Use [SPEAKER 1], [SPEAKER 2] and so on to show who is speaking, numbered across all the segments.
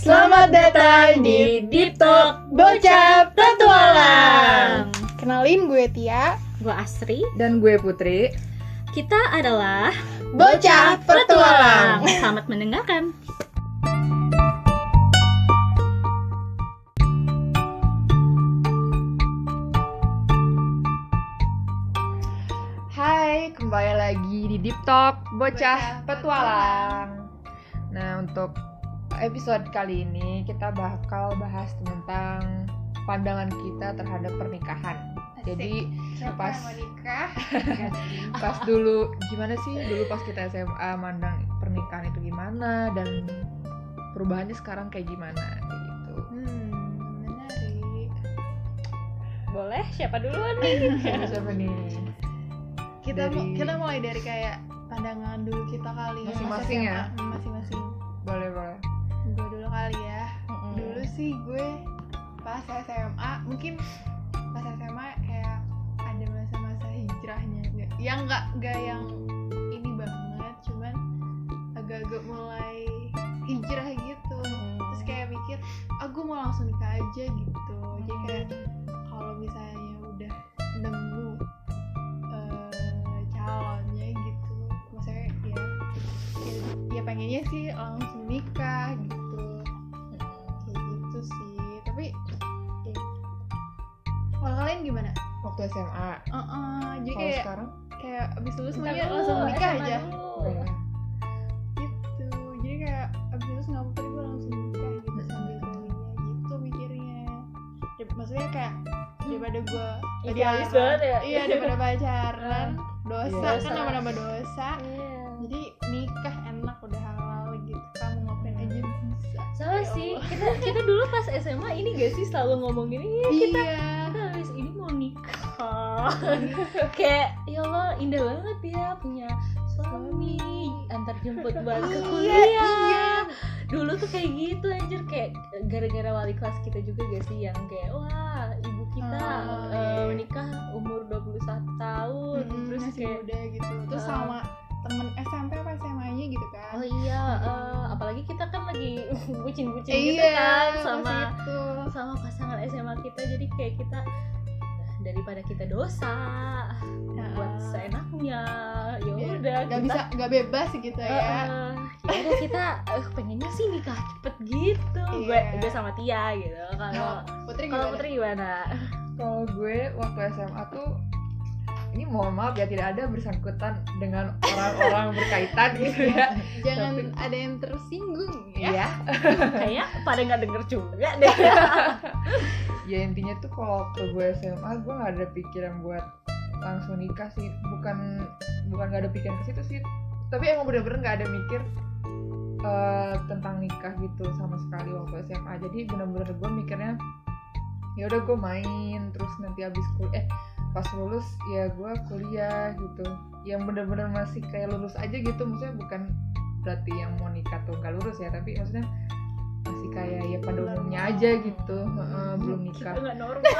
[SPEAKER 1] Selamat datang di Deep Talk Bocah Petualang.
[SPEAKER 2] Kenalin gue Tia.
[SPEAKER 3] Gue Asri.
[SPEAKER 1] Dan gue Putri.
[SPEAKER 3] Kita adalah
[SPEAKER 2] Bocah Petualang.
[SPEAKER 3] Selamat mendengarkan.
[SPEAKER 1] Hai, kembali lagi di Deep Talk Bocah Petualang. Nah, untuk episode kali ini kita bakal bahas tentang pandangan kita terhadap pernikahan. Jadi
[SPEAKER 2] Siapa
[SPEAKER 1] pas
[SPEAKER 2] yang mau nikah?
[SPEAKER 1] pas dulu gimana sih dulu pas kita SMA mandang pernikahan itu gimana dan perubahannya sekarang kayak gimana kayak gitu.
[SPEAKER 2] Hmm, menarik.
[SPEAKER 3] Boleh? Siapa duluan nih?
[SPEAKER 1] Siapa siapa nih?
[SPEAKER 2] Kita
[SPEAKER 1] Dari-
[SPEAKER 2] mu- kita mulai dari kayak pandangan dulu kita kali ya,
[SPEAKER 1] Masing-masing ya?
[SPEAKER 2] Masing-masing.
[SPEAKER 1] Boleh boleh.
[SPEAKER 2] Kali ya.
[SPEAKER 3] Mm-mm.
[SPEAKER 2] Dulu sih gue pas SMA mungkin pas SMA kayak ada masa-masa hijrahnya yang nggak nggak yang ini banget cuman agak-agak mulai hijrah gitu terus kayak mikir aku mau langsung nikah aja gitu jadi kayak kalau misalnya udah nemu eh, calonnya gitu maksudnya ya, ya ya pengennya sih langsung nikah gitu gitu sih tapi ya. kalau kalian gimana?
[SPEAKER 1] Waktu SMA.
[SPEAKER 2] Uh jadi
[SPEAKER 1] Kalau
[SPEAKER 2] kayak
[SPEAKER 1] sekarang?
[SPEAKER 2] kayak abis lulus
[SPEAKER 3] dulu,
[SPEAKER 2] langsung nikah aja
[SPEAKER 3] dulu.
[SPEAKER 1] Oh, iya.
[SPEAKER 2] gitu jadi kayak abis lulus nggak apa-apa gue langsung nikah gitu sambil kuliah gitu mikirnya Ya, maksudnya kayak daripada gue
[SPEAKER 3] Idealis banget ya?
[SPEAKER 2] iya daripada pacaran dosa
[SPEAKER 1] Iya.
[SPEAKER 2] kan nama-nama dosa
[SPEAKER 3] Iya. Kita dulu pas SMA ini gak sih selalu ngomongin ini kita
[SPEAKER 2] iya
[SPEAKER 3] kita habis ini mau nikah. Kayak ya Allah indah banget ya punya suami antar jemput buat ke
[SPEAKER 2] Iya,
[SPEAKER 3] kuliah.
[SPEAKER 2] iya.
[SPEAKER 3] Dulu tuh kayak gitu anjir kayak gara-gara wali kelas kita juga gak sih yang kayak wah ibu kita
[SPEAKER 2] Oh,
[SPEAKER 3] eh,
[SPEAKER 2] iya.
[SPEAKER 3] menikah umur 21 tahun
[SPEAKER 2] Mm-mm,
[SPEAKER 3] terus
[SPEAKER 2] masih
[SPEAKER 3] kayak
[SPEAKER 2] muda gitu terus
[SPEAKER 3] Uh.
[SPEAKER 2] sama temen SMP apa SMA nya gitu kan.
[SPEAKER 3] Oh iya, eh, apalagi kita kan lagi bucin-bucin gitu
[SPEAKER 2] iya
[SPEAKER 3] kan
[SPEAKER 2] pas
[SPEAKER 3] sama
[SPEAKER 2] itu.
[SPEAKER 3] sama pasangan SMA kita. Jadi kayak kita daripada kita dosa buat seenaknya ya
[SPEAKER 2] Biar
[SPEAKER 3] udah
[SPEAKER 2] nggak
[SPEAKER 3] kita
[SPEAKER 2] bisa nggak bebas gitu
[SPEAKER 3] eh,
[SPEAKER 2] ya.
[SPEAKER 3] Eh, ya udah kita eh, pengennya sih nikah cepet gitu.
[SPEAKER 2] Iya.
[SPEAKER 3] gue gue sama Tia gitu. Kalau
[SPEAKER 2] Nah, Putri
[SPEAKER 3] kalau
[SPEAKER 2] gimana?
[SPEAKER 3] Putri gimana?
[SPEAKER 1] Kalau gue waktu SMA tuh ini mohon maaf ya tidak ada bersangkutan dengan orang-orang berkaitan gitu ya.
[SPEAKER 2] jangan
[SPEAKER 1] Tapi-
[SPEAKER 2] ada yang tersinggung ya
[SPEAKER 1] Iya.
[SPEAKER 3] kayak pada nggak denger juga deh
[SPEAKER 1] Ya intinya tuh kalau waktu gue SMA gue nggak ada pikiran buat langsung nikah sih. Bukan bukan nggak ada pikiran ke situ sih. Tapi emang bener-bener nggak ada mikir eh, tentang nikah gitu sama sekali waktu SMA. Jadi bener-bener gue mikirnya ya udah gue main terus nanti habis kuliah eh pas lulus ya gue kuliah gitu. Yang bener-bener masih kayak lulus aja gitu maksudnya bukan berarti yang mau nikah tuh nggak lulus ya tapi maksudnya masih kayak ya pada umumnya aja gitu. Heeh, belum nikah.
[SPEAKER 3] kita nggak normal.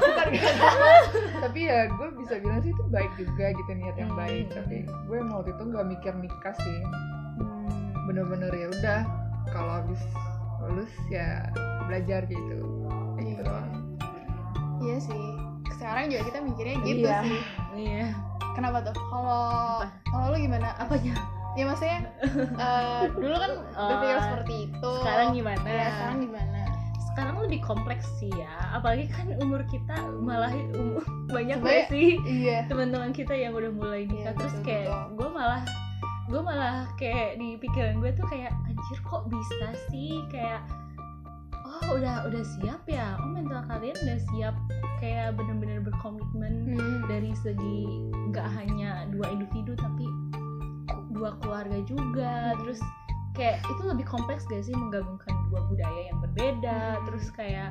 [SPEAKER 1] Bukan normal. tapi ya gue bisa bilang sih itu baik juga gitu niat yang
[SPEAKER 3] Hmm.
[SPEAKER 1] baik tapi gue waktu itu nggak mikir nikah sih. Bener-bener ya udah kalau habis lulus ya belajar gitu. Gitu
[SPEAKER 2] Iya. iya sih sekarang juga kita mikirnya gitu
[SPEAKER 1] Iya.
[SPEAKER 2] sih.
[SPEAKER 3] Iya.
[SPEAKER 2] Kenapa tuh? Kalau kalau lu gimana?
[SPEAKER 3] Apanya?
[SPEAKER 2] Ya maksudnya eh, dulu kan berpikir
[SPEAKER 3] Oh,
[SPEAKER 2] seperti itu.
[SPEAKER 3] sekarang gimana?
[SPEAKER 2] Ya sekarang gimana?
[SPEAKER 3] Sekarang lebih kompleks sih ya. Apalagi kan umur kita malah umur banyak gak sih?
[SPEAKER 2] iya.
[SPEAKER 3] Teman-teman kita yang udah mulai nikah
[SPEAKER 2] Iya,
[SPEAKER 3] terus
[SPEAKER 2] betul,
[SPEAKER 3] kayak gue malah gue malah kayak di pikiran gue tuh kayak anjir kok bisa sih? Kayak oh udah udah siap ya oh mental kalian udah siap kayak bener-bener berkomitmen
[SPEAKER 2] Hmm.
[SPEAKER 3] dari segi nggak hanya dua individu tapi dua keluarga juga
[SPEAKER 2] Hmm.
[SPEAKER 3] terus kayak itu lebih kompleks gak sih menggabungkan dua budaya yang berbeda
[SPEAKER 2] Hmm.
[SPEAKER 3] terus kayak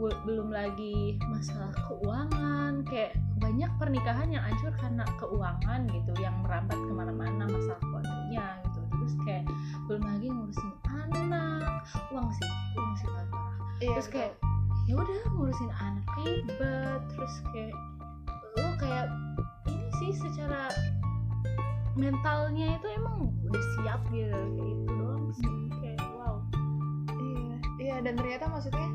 [SPEAKER 3] bu- belum lagi masalah keuangan kayak banyak pernikahan yang hancur karena keuangan gitu yang merambat ke mana-mana masalah keluarganya gitu terus kayak belum lagi ngurusin anak uang sih uang sih paling parah
[SPEAKER 2] Iya,
[SPEAKER 3] terus
[SPEAKER 2] betul.
[SPEAKER 3] kayak ya udah ngurusin anak ribet terus kayak lo kayak ini sih secara mentalnya itu emang udah siap gitu kayak itu doang sih. Kayak wow.
[SPEAKER 2] Iya dan ternyata maksudnya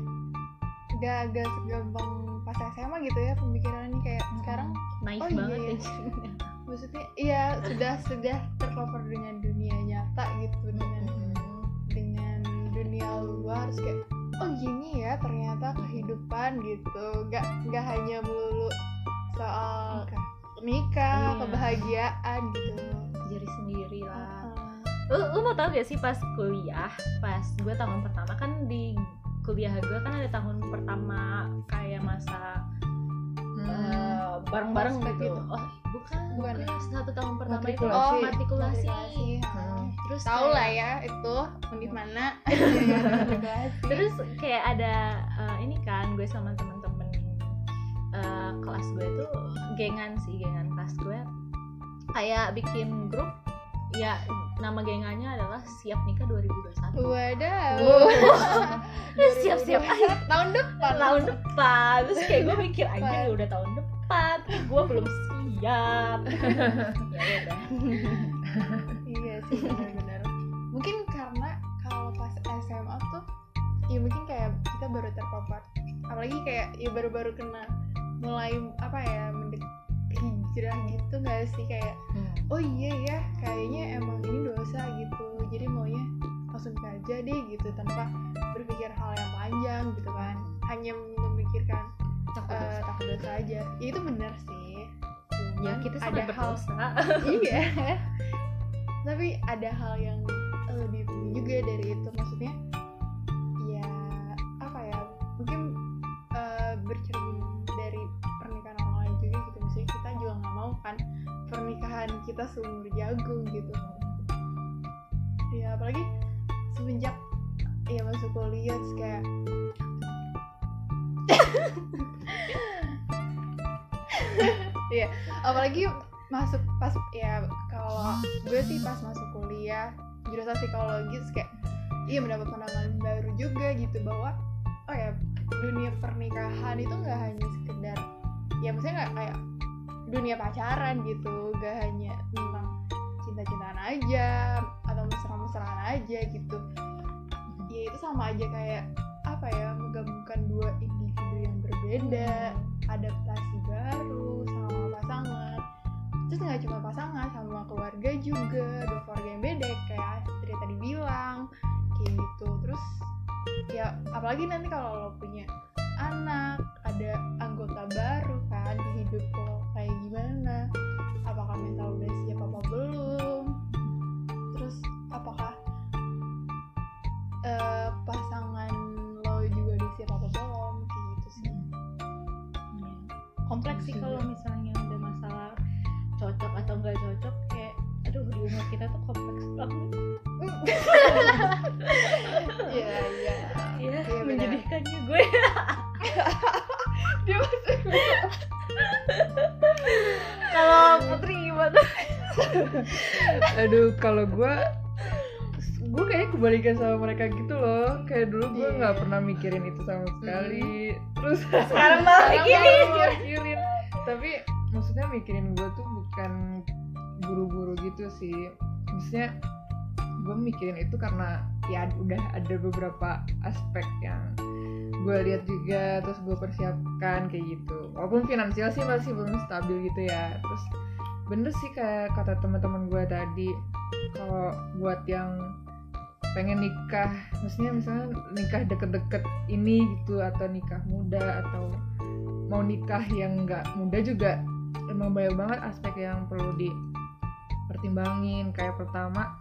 [SPEAKER 2] gak gak segampang pas SMA gitu ya pemikirannya kayak sekarang
[SPEAKER 3] naif
[SPEAKER 2] Oh, iya,
[SPEAKER 3] banget
[SPEAKER 2] iya.
[SPEAKER 3] ya.
[SPEAKER 2] Maksudnya iya sudah sudah tercover dengan dunia nyata gitu dengan dengan dunia luar terus kayak oh gini ya ternyata kehidupan gitu gak gak hanya melulu soal
[SPEAKER 3] Nikah.
[SPEAKER 2] nikah
[SPEAKER 3] Iya.
[SPEAKER 2] kebahagiaan gitu
[SPEAKER 3] jadi sendiri lah lu, lu mau tau gak sih pas kuliah pas gue tahun pertama kan di kuliah gue kan ada tahun pertama kayak masa Eh, bareng-bareng gitu
[SPEAKER 2] gitu.
[SPEAKER 3] oh bukan
[SPEAKER 2] Bukan ya?
[SPEAKER 3] satu tahun pertama itu
[SPEAKER 1] Matrikulasi.
[SPEAKER 3] oh
[SPEAKER 2] Oh,
[SPEAKER 3] matrikulasi,
[SPEAKER 2] matrikulasi.
[SPEAKER 1] Hmm.
[SPEAKER 3] terus
[SPEAKER 2] tahu lah ya itu di mana Iya, matrikulasi.
[SPEAKER 3] terus kayak ada eh, ini kan gue sama temen-temen eh, kelas gue tuh gengan sih gengan kelas gue kayak bikin grup ya nama gengannya adalah siap nikah 2021
[SPEAKER 2] Wadaw.
[SPEAKER 3] Siap-siap.
[SPEAKER 2] 2021 tahun depan.
[SPEAKER 3] tahun depan terus kayak gue mikir anjir udah tahun depan gue belum siap ya udah
[SPEAKER 2] Iya sih benar-benar. Mungkin karena kalau pas SMA tuh ya mungkin kayak kita baru terpapar. Apalagi kayak ya baru-baru kena mulai apa ya mendek hijrah gitu gak sih? Kayak oh iya ya kayaknya emang ini dosa gitu. Jadi maunya langsung aja deh gitu tanpa berpikir hal yang panjang gitu kan. Hanya memikirkan
[SPEAKER 3] takut
[SPEAKER 2] eh,
[SPEAKER 3] dosa.
[SPEAKER 2] takut dosa aja. Ya, itu benar sih.
[SPEAKER 3] Ya
[SPEAKER 2] Cuman
[SPEAKER 3] kita
[SPEAKER 2] ada hal iya. Tapi ada hal yang lebih penting juga dari itu. Maksudnya ya apa ya mungkin pernikahan kita seumur jagung gitu. Ya apalagi semenjak ya masuk kuliah kayak Iya, apalagi masuk pas ya kalau gue sih pas masuk kuliah jurusan psikologis kayak iya mendapat pandangan baru juga gitu bahwa oh ya dunia pernikahan itu nggak hanya sekedar ya maksudnya nggak kayak dunia pacaran gitu gak hanya tentang cinta-cintaan aja atau mesra-mesraan aja gitu. Ya itu sama aja kayak apa ya menggabungkan dua individu yang berbeda adaptasi baru sama pasangan. Terus nggak cuma pasangan sama keluarga juga dua keluarga yang beda kayak Astrid tadi bilang kayak gitu. Terus ya apalagi nanti kalau lo punya anak ada anggota baru kan di hidup lo kayak gimana? Apakah mental udah siap apa belum? Terus apakah eh, pasangan lo juga udah siap apa belum? Kayak gitu sih.
[SPEAKER 3] Iya. kompleks sih kalau misalnya ada masalah cocok atau nggak cocok kayak aduh di umur kita tuh kompleks banget.
[SPEAKER 2] Iya iya.
[SPEAKER 3] Ya
[SPEAKER 2] Iya, benar.
[SPEAKER 3] menjadikannya gue
[SPEAKER 2] dia masih
[SPEAKER 3] kalau putri gimana?
[SPEAKER 1] Aduh kalau gue gue kayaknya kebalikan sama mereka gitu loh. Kayak dulu gue
[SPEAKER 2] Iya.
[SPEAKER 1] nggak pernah mikirin itu sama sekali. Terus
[SPEAKER 3] sekarang malah
[SPEAKER 1] baru mikirin. tapi maksudnya mikirin gue tuh bukan buru-buru gitu sih. Maksudnya gue mikirin itu karena ya udah ada beberapa aspek yang gue lihat juga terus gue persiapkan kayak gitu. Walaupun finansial sih masih belum stabil gitu ya. Terus bener sih kayak kata teman-teman gue tadi kalau buat yang pengen nikah maksudnya misalnya nikah deket-deket ini gitu atau nikah muda atau mau nikah yang nggak muda juga emang banyak banget aspek yang perlu dipertimbangin. Kayak pertama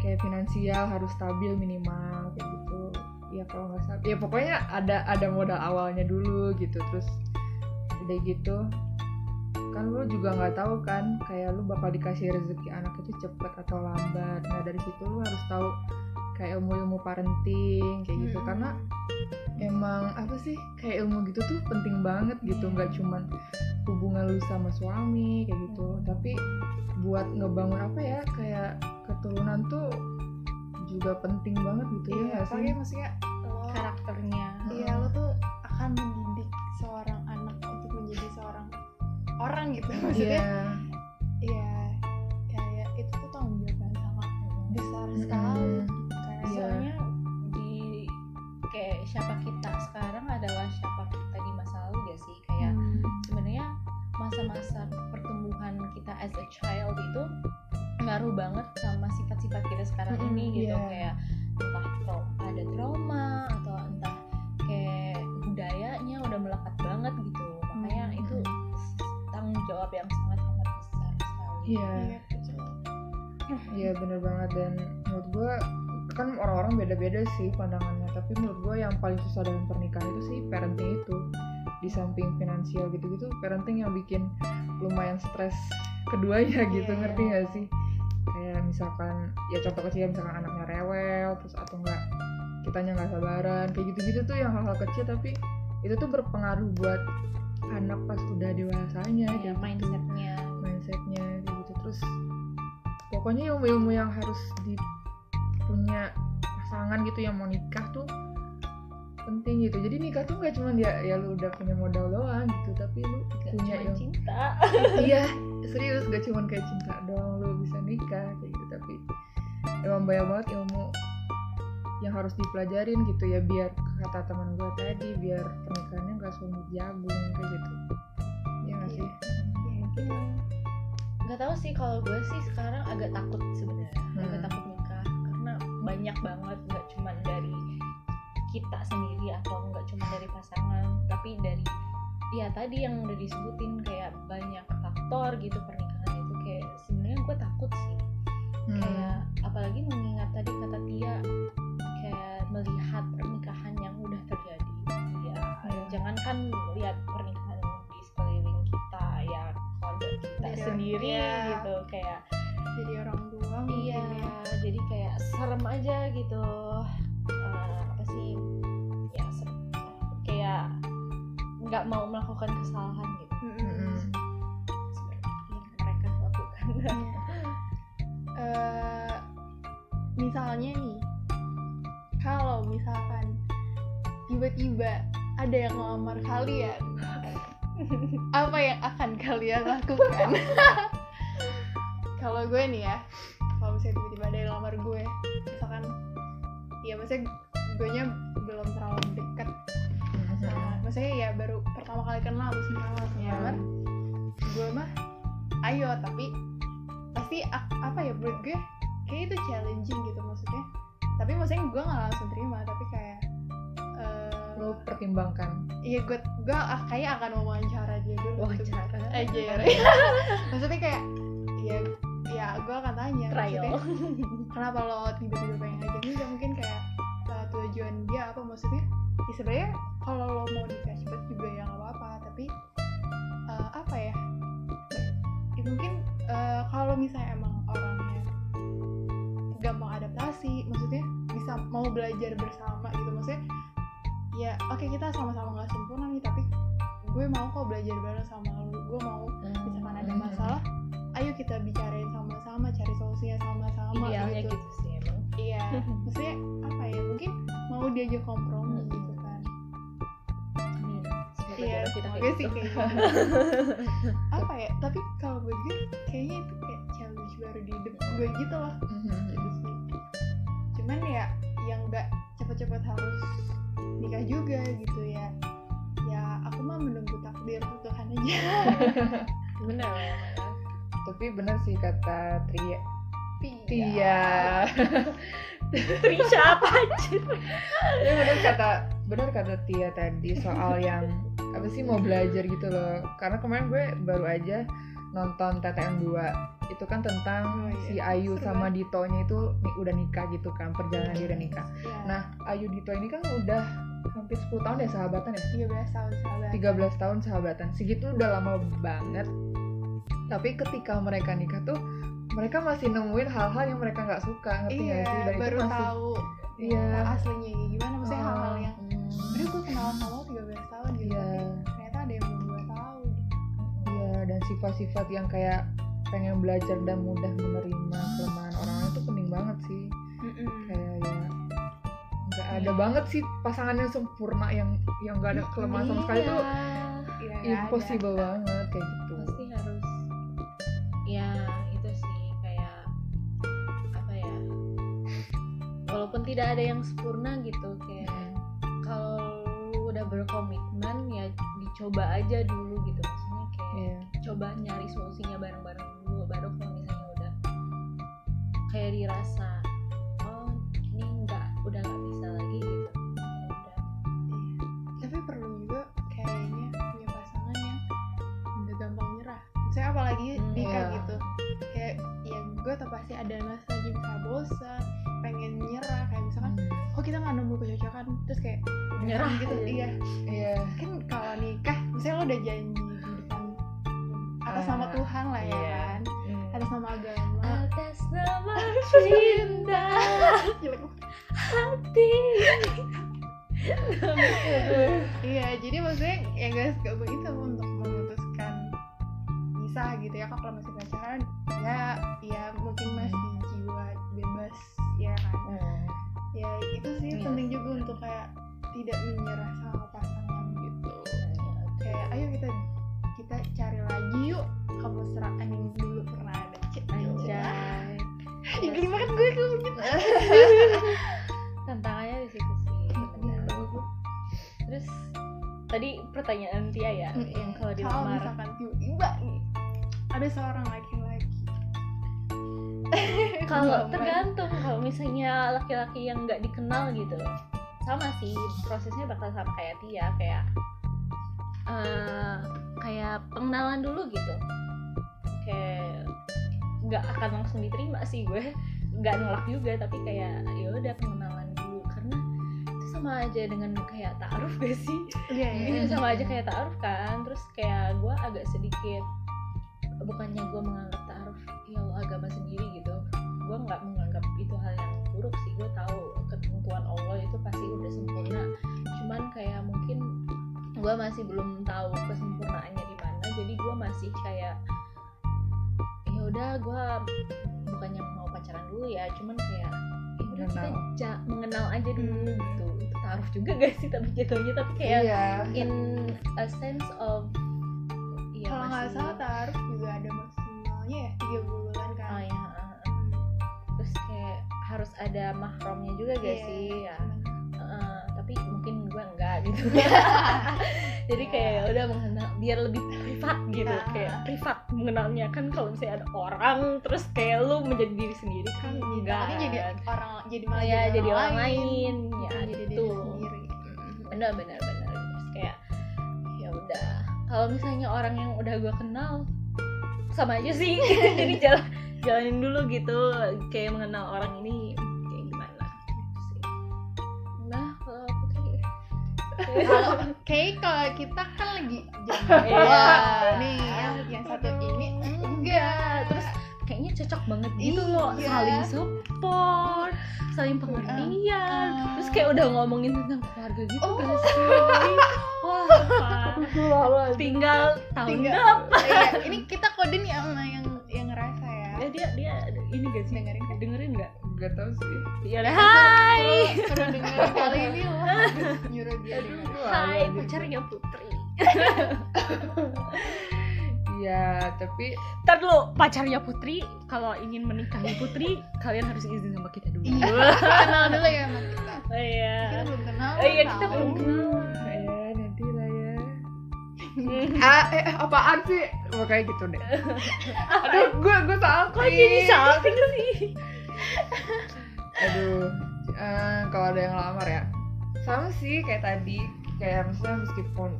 [SPEAKER 1] kayak finansial harus stabil minimal kayak gitu ya kalau nggak stabil ya pokoknya ada ada modal awalnya dulu gitu terus udah gitu kan lu juga nggak tahu kan kayak lu bakal dikasih rezeki anak itu cepet atau lambat nah dari situ lu harus tahu kayak ilmu-ilmu parenting kayak gitu
[SPEAKER 2] Hmm.
[SPEAKER 1] karena emang apa sih kayak ilmu gitu tuh penting banget gitu
[SPEAKER 3] Iya.
[SPEAKER 1] nggak cuman hubungan lu sama suami kayak gitu
[SPEAKER 3] Hmm.
[SPEAKER 1] tapi buat ngebangun apa ya kayak keturunan tuh juga penting banget gitu ya
[SPEAKER 2] iya
[SPEAKER 1] nggak sih?
[SPEAKER 2] apalagi maksudnya lo
[SPEAKER 3] karakternya.
[SPEAKER 2] Iya lo tuh akan mendidik seorang anak untuk menjadi seorang orang gitu. Maksudnya
[SPEAKER 1] Iya.
[SPEAKER 2] iya kayak itu tuh tanggung jawab yang sangat besar sekali kayak
[SPEAKER 3] entah tra- ada trauma atau entah kayak budayanya udah melekat banget gitu makanya
[SPEAKER 1] Mm.
[SPEAKER 3] itu tanggung jawab yang sangat sangat besar sekali
[SPEAKER 1] Iya.
[SPEAKER 2] Iya, betul.
[SPEAKER 1] Iya bener banget dan menurut gue kan orang-orang beda-beda sih pandangannya tapi menurut gue yang paling susah dalam pernikahan itu sih parenting itu di samping finansial gitu-gitu parenting yang bikin lumayan stres keduanya gitu
[SPEAKER 2] Iya.
[SPEAKER 1] ngerti gak sih kayak misalkan ya contoh kecil misalkan anaknya rewel terus atau enggak kitanya nggak sabaran kayak gitu-gitu tuh yang hal-hal kecil tapi itu tuh berpengaruh buat anak pas udah dewasanya
[SPEAKER 3] ya
[SPEAKER 1] gitu.
[SPEAKER 3] mindsetnya.
[SPEAKER 1] Mindsetnya kayak gitu. Terus pokoknya ilmu-ilmu yang harus di punya pasangan gitu yang mau nikah tuh penting gitu. Jadi nikah tuh nggak cuma ya ya lu udah punya modal doang gitu tapi lu
[SPEAKER 3] Gak
[SPEAKER 1] punya ilmu.
[SPEAKER 3] cinta.
[SPEAKER 1] Iya serius gak cuma kayak cinta doang lu bisa nikah kayak emang banyak banget ilmu yang harus dipelajarin gitu ya biar kata teman gue tadi biar pernikahannya nggak sungut jagung kayak gitu ya nggak sih
[SPEAKER 2] Iya, gitu.
[SPEAKER 3] nggak tahu sih kalau gue sih sekarang agak takut sebenarnya agak
[SPEAKER 1] Hmm.
[SPEAKER 3] takut nikah karena banyak banget nggak cuma dari kita sendiri atau nggak cuma dari pasangan tapi dari ya tadi yang udah disebutin kayak banyak faktor gitu pernikahan itu kayak sebenarnya gue takut sih
[SPEAKER 1] Hmm.
[SPEAKER 3] kayak apalagi mengingat tadi kata Tia kayak melihat pernikahan yang udah terjadi ya
[SPEAKER 1] Iya.
[SPEAKER 3] jangankan lihat pernikahan di sekeliling kita ya keluarga kita
[SPEAKER 2] Iya.
[SPEAKER 3] sendiri
[SPEAKER 2] Iya.
[SPEAKER 3] gitu kayak
[SPEAKER 2] jadi orang tua
[SPEAKER 3] iya
[SPEAKER 2] ya.
[SPEAKER 3] jadi kayak serem aja gitu Eh, apa sih ya serem. kayak nggak mau melakukan kesalahan gitu
[SPEAKER 2] Mm-mm.
[SPEAKER 3] seperti yang mereka lakukan
[SPEAKER 2] Eh, misalnya nih kalau misalkan tiba-tiba ada yang ngelamar kalian apa yang akan kalian lakukan? Kalau gue nih ya kalau misalnya tiba-tiba ada yang ngelamar gue misalkan ya maksudnya gue nya belum terlalu dekat sama maksudnya ya baru pertama kali kenal terus kenal langsung gue mah ayo tapi ak- apa ya buat gue kayak itu challenging gitu maksudnya. Tapi maksudnya gue nggak langsung terima tapi kayak eh,
[SPEAKER 1] lu pertimbangkan.
[SPEAKER 2] iya gue gue ah- kayak akan wawancara dia dulu gitu.
[SPEAKER 3] wawancara.
[SPEAKER 2] Aja ya maksudnya kayak ya ya gue akan tanya
[SPEAKER 3] trial.
[SPEAKER 2] maksudnya, kenapa lo tiba-tiba pengen ngajak mungkin kayak uh, tujuan dia apa? Maksudnya ya sebenarnya kalau lo mau nikah cepet juga ya nggak apa-apa tapi uh, apa ya? Ya mungkin uh, kalau misalnya emang orangnya gampang adaptasi maksudnya bisa mau belajar bersama gitu maksudnya ya oke kita sama-sama nggak sempurna nih tapi gue mau kok belajar bareng sama lo gue mau misalkan ada
[SPEAKER 1] Hmm.
[SPEAKER 2] masalah ayo kita bicarain sama-sama cari solusinya sama-sama
[SPEAKER 3] idealnya
[SPEAKER 2] gitu.
[SPEAKER 3] gitu sih emang
[SPEAKER 2] iya maksudnya apa ya mungkin mau diajak kompromi
[SPEAKER 3] Hmm.
[SPEAKER 2] gitu.
[SPEAKER 3] Semoga
[SPEAKER 2] iya
[SPEAKER 3] kita kayak
[SPEAKER 2] sih
[SPEAKER 3] gitu.
[SPEAKER 2] kayak gitu. Apa ya tapi kalau buat gue kayaknya itu kayak challenge baru di hidup gue gitu loh gitu sih. Cuman ya yang nggak cepet-cepet harus nikah juga gitu ya. Ya aku mah menunggu takdir Tuhan aja.
[SPEAKER 3] Bener
[SPEAKER 1] tapi bener sih kata Tria.
[SPEAKER 2] Iya.
[SPEAKER 1] Tia.
[SPEAKER 3] Trisha apa aja?
[SPEAKER 1] Ya bener kata bener kata Tia tadi soal yang apa sih mau belajar gitu loh. Karena kemarin gue baru aja nonton TTM 2 itu kan tentang
[SPEAKER 2] Oh, iya.
[SPEAKER 1] si Ayu
[SPEAKER 2] Seru
[SPEAKER 1] sama Dito-nya itu ni- udah nikah gitu kan perjalanan dia udah nikah.
[SPEAKER 2] Ya,
[SPEAKER 1] nah Ayu Dito ini kan udah hampir 10 tahun ya sahabatan ya?
[SPEAKER 2] 13 tahun sahabat
[SPEAKER 1] 13 tahun sahabatan. Segitu udah lama banget. Tapi ketika mereka nikah tuh mereka masih nemuin hal-hal yang mereka nggak suka ngerti
[SPEAKER 2] iya
[SPEAKER 1] nggak sih? Dan
[SPEAKER 2] baru
[SPEAKER 1] itu masih
[SPEAKER 2] tahu
[SPEAKER 1] Iya.
[SPEAKER 2] ya, aslinya gimana. Maksudnya hal-hal yang Aduh gue kenal sama lo 13 tahun gitu tapi ternyata ada yang belum gue tahu.
[SPEAKER 1] Iya dan sifat-sifat yang kayak pengen belajar dan mudah menerima kelemahan orang lain itu penting banget sih. Kayak ya nggak ada
[SPEAKER 3] Iya.
[SPEAKER 1] banget sih pasangan yang sempurna yang yang nggak ada kelemahan sama sekali tuh
[SPEAKER 2] Iya, nggak ada.
[SPEAKER 1] impossible banget kayak gitu.
[SPEAKER 3] Pasti harus ya itu sih kayak apa ya walaupun tidak ada yang sempurna gitu kayak kalau lu udah berkomitmen ya dicoba aja dulu gitu. Maksudnya kayak
[SPEAKER 1] Iya.
[SPEAKER 3] coba nyari solusinya bareng-bareng dulu. Baru kalau misalnya udah kayak dirasa oh ini nggak udah nggak bisa lagi gitu. Ya udah.
[SPEAKER 2] Tapi perlu juga kayaknya punya pasangan yang nggak gampang nyerah. Saya apalagi
[SPEAKER 3] Hmm,
[SPEAKER 2] nikah
[SPEAKER 1] iya.
[SPEAKER 2] gitu. Kayak ya gue tau pasti ada masa bisa bosan pengen nyerah. Kayak misalkan oh kita nggak nemu kecocokan terus kayak udah
[SPEAKER 3] Nyerah
[SPEAKER 2] gitu. Iya.
[SPEAKER 1] Iya.
[SPEAKER 2] Kan kalau nikah misalnya lo udah janji depan atas nama
[SPEAKER 1] Ah,
[SPEAKER 2] Tuhan lah ya
[SPEAKER 1] iya.
[SPEAKER 2] kan?
[SPEAKER 1] Hmm.
[SPEAKER 2] atas nama agama.
[SPEAKER 3] Atas nama cinta. Hati.
[SPEAKER 2] Iya jadi maksudnya ya guys gak begitu untuk memutuskan bisa gitu ya kalau masih pacaran ya ya mungkin masih ya itu sih
[SPEAKER 3] Iya.
[SPEAKER 2] penting juga untuk kayak tidak menyerah sama pasangan gitu. Kayak ayo kita kita cari lagi yuk kemesraan yang dulu. Pernah ada cek ya. Geli banget gue kalau gitu.
[SPEAKER 3] Tantangannya di situ sih terus tadi pertanyaan Tia ya yang kalau
[SPEAKER 2] kalau
[SPEAKER 3] dilamar
[SPEAKER 2] misalkan tiba-tiba nih ada seorang laki-laki
[SPEAKER 3] kalau tergantung kalau misalnya laki-laki yang nggak dikenal gitu. Sama sih prosesnya bakal sama kayak Tia kayak eh, kayak pengenalan dulu gitu. Kayak nggak akan langsung diterima sih gue. Nggak nolak juga tapi kayak ya udah pengenalan dulu. Karena itu sama aja dengan kayak taaruf gak sih?
[SPEAKER 2] Iya
[SPEAKER 3] ini sama aja kayak taaruf kan. Terus kayak gue agak sedikit bukannya gue menganggap agama sendiri gitu gue nggak menganggap itu hal yang buruk sih. Gue tahu ketentuan Allah itu pasti udah sempurna. Cuman kayak mungkin gue masih belum tahu kesempurnaannya di mana jadi gue masih kayak ya udah gue bukannya mau pacaran dulu ya cuman kayak ya udah kita
[SPEAKER 1] Mengenal.
[SPEAKER 3] ja- mengenal aja dulu
[SPEAKER 2] Hmm.
[SPEAKER 3] gitu. Itu taaruf juga gak sih tapi jatuhnya tapi kayak
[SPEAKER 1] iya.
[SPEAKER 3] in a sense of ya
[SPEAKER 2] kalau nggak salah taruh juga ada maksimalnya ya tiga bulan
[SPEAKER 3] harus ada mahramnya juga gak
[SPEAKER 2] Iya,
[SPEAKER 3] sih? Ya. Uh, tapi mungkin gue enggak gitu. Jadi kayak ya udah mengenal biar lebih privat gitu.
[SPEAKER 2] Iya.
[SPEAKER 3] kayak privat mengenalnya. Kan kalau misalnya ada orang terus kayak lu menjadi diri sendiri kan enggak.
[SPEAKER 2] Takutnya jadi orang jadi malah
[SPEAKER 3] ya jadi orang lain. ya
[SPEAKER 2] jadi
[SPEAKER 3] gitu benar benar benar. Terus kayak ya udah. Kalau misalnya orang yang udah gue kenal sama aja sih. Jadi jalan jalanin dulu gitu kayak mengenal orang ini kayak gimana? Gitu sih nah kalau putri
[SPEAKER 2] kalau kayak kalau kita kan lagi
[SPEAKER 3] Iya.
[SPEAKER 2] jomblo nih yang yang satu ini enggak.
[SPEAKER 3] Terus kayaknya cocok banget gitu loh
[SPEAKER 2] Iya.
[SPEAKER 3] saling support saling pengertian.
[SPEAKER 2] Ah.
[SPEAKER 3] terus kayak udah ngomongin tentang keluarga gitu
[SPEAKER 2] Oh.
[SPEAKER 3] gak sih. Wah tinggal tahun
[SPEAKER 2] tinggal
[SPEAKER 3] depan.
[SPEAKER 2] Iya ini kita kode nih sama yang
[SPEAKER 3] dia dia ini gak sih
[SPEAKER 2] Dengerin kan?
[SPEAKER 3] dengerin nggak?
[SPEAKER 1] Gak tau sih.
[SPEAKER 3] Ya udah hai.
[SPEAKER 2] Suruh- suruh dengerin kali ini lo nyuruh dia dengerin.
[SPEAKER 3] hai pacarnya putri.
[SPEAKER 1] Iya tapi
[SPEAKER 3] ntar dulu pacarnya putri kalau ingin menikahi putri kalian harus izin sama kita dulu.
[SPEAKER 2] Iya kenal dulu ya sama kita.
[SPEAKER 3] Oh iya.
[SPEAKER 2] Kita belum kenal
[SPEAKER 3] oh iya kita
[SPEAKER 2] tahu.
[SPEAKER 3] belum kenal
[SPEAKER 1] ah eh apaan sih? Mau kayak gitu deh. Aduh gue gue salah.
[SPEAKER 3] Kok jadi salting sih
[SPEAKER 1] aduh eh, kalau ada yang lamar ya. Sama sih kayak tadi. Kayak misalnya meskipun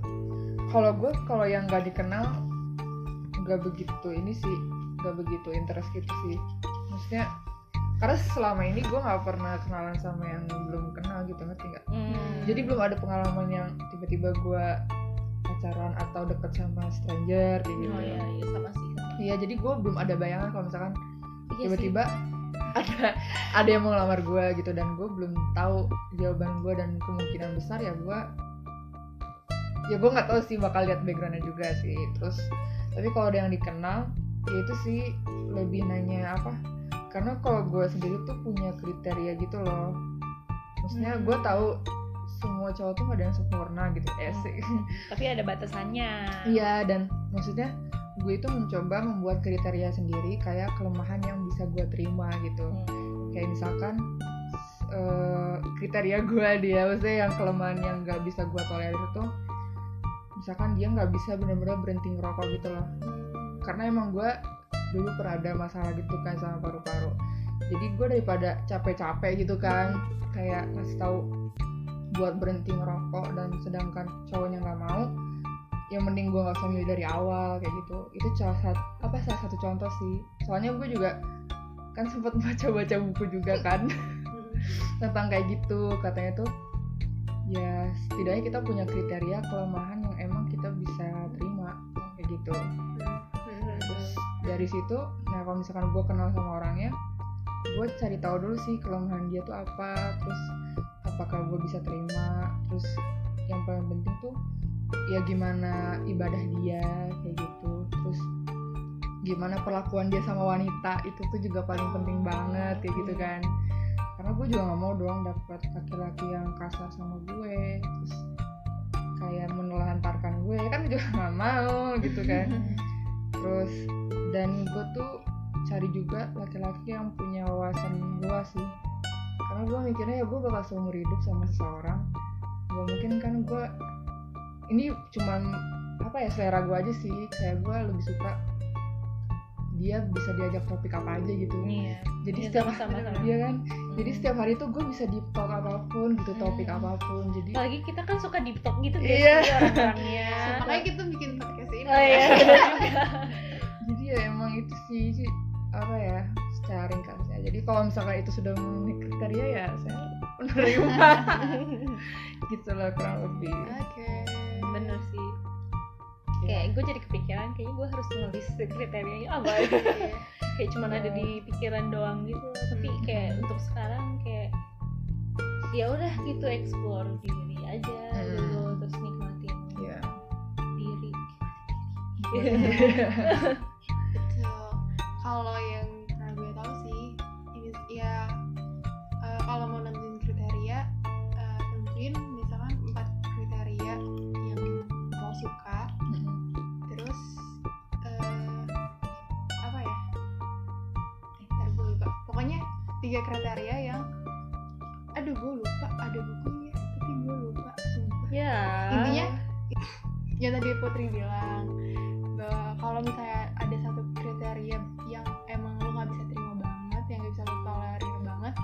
[SPEAKER 1] kalau gue kalau yang nggak dikenal nggak begitu ini sih nggak begitu interest gitu sih. Maksudnya karena selama ini gue nggak pernah kenalan sama yang belum kenal gitu ngerti nggak?
[SPEAKER 3] Hmm.
[SPEAKER 1] jadi belum ada pengalaman yang tiba-tiba gue pacaran atau deket sama stranger kayak gitu
[SPEAKER 3] oh iya iya sama sih.
[SPEAKER 1] Iya, jadi gue belum ada bayangan kalau misalkan
[SPEAKER 3] Iya
[SPEAKER 1] tiba-tiba ada ada yang mau ngelamar gue gitu dan gue belum tahu jawaban gue dan kemungkinan besar ya gue ya gue nggak tahu sih bakal lihat backgroundnya juga sih terus tapi kalau ada yang dikenal ya itu sih lebih nanya apa karena kalau gue sendiri tuh punya kriteria gitu loh maksudnya
[SPEAKER 3] Hmm.
[SPEAKER 1] gue tahu semua cowok tuh gak ada yang sempurna gitu ya sih
[SPEAKER 3] tapi ada batasannya
[SPEAKER 1] Iya dan maksudnya gue itu mencoba membuat kriteria sendiri kayak kelemahan yang bisa gue terima gitu.
[SPEAKER 3] Hmm.
[SPEAKER 1] Kayak misalkan eh, kriteria gue dia maksudnya yang kelemahan yang nggak bisa gue tolerir itu misalkan dia nggak bisa benar-benar berhenti ngerokok gitu loh. karena emang gue dulu pernah ada masalah gitu kan sama paru-paru jadi gue daripada capek-capek gitu kan kayak ngasih tahu buat berhenti ngerokok dan sedangkan cowoknya nggak mau yang mending gue nggak usah milih dari awal kayak gitu. Itu salah satu apa salah satu contoh sih. Soalnya gue juga kan sempat baca-baca buku juga kan tentang kayak gitu. Katanya tuh ya setidaknya kita punya kriteria kelemahan yang emang kita bisa terima kayak gitu. Terus dari situ nah kalau misalkan gue kenal sama orangnya gue cari tahu dulu sih kelemahan dia tuh apa. Terus apakah gue bisa terima? Terus yang paling penting tuh ya gimana ibadah dia kayak gitu. Terus gimana perlakuan dia sama wanita itu tuh juga paling penting banget kayak gitu kan. Karena gue juga nggak mau doang dapat laki-laki yang kasar sama gue terus kayak menelantarkan gue kan juga nggak mau gitu kan. Terus dan gue tuh cari juga laki-laki yang punya wawasan luas sih karena gue mikirnya ya gue bakal seumur hidup sama seseorang gak mungkin kan gue ini cuman apa ya selera gue aja sih kayak gue lebih suka dia bisa diajak topik apa aja gitu
[SPEAKER 3] Iya.
[SPEAKER 1] jadi
[SPEAKER 3] Iya,
[SPEAKER 1] setiap
[SPEAKER 3] sama-sama, sama.
[SPEAKER 1] iya kan jadi setiap hari tuh gue bisa deep talk apa pun gitu topik
[SPEAKER 3] Hmm.
[SPEAKER 1] apa pun jadi
[SPEAKER 3] Apalagi kita kan suka deep talk gitu
[SPEAKER 1] Iya.
[SPEAKER 3] orang-orangnya.
[SPEAKER 2] makanya kita bikin podcast ini
[SPEAKER 3] Oh iya,
[SPEAKER 1] jadi ya emang itu sih apa ya secara ringkasnya jadi kalau misalkan itu sudah memenuhi kriteria ya saya menerima gitu lah kurang lebih
[SPEAKER 2] oke
[SPEAKER 3] Bener sih.
[SPEAKER 1] Ya.
[SPEAKER 3] Kayak gue jadi kepikiran kayaknya gue harus nulis kriterianya apa ya.
[SPEAKER 2] Iya.
[SPEAKER 3] kayak cuman ada di pikiran doang gitu tapi kayak untuk sekarang kayak ya udah gitu explore diri aja
[SPEAKER 1] Hmm.
[SPEAKER 3] dulu terus nikmatin
[SPEAKER 1] ya
[SPEAKER 3] diri
[SPEAKER 2] Betul. Kalau yang tiga kriteria yang, aduh gue lupa ada bukunya, tapi gue lupa. Sumpah
[SPEAKER 3] ya
[SPEAKER 2] intinya yang tadi Putri bilang bahwa kalau misalnya ada satu kriteria yang emang lo nggak bisa terima banget yang nggak bisa lo tolerir banget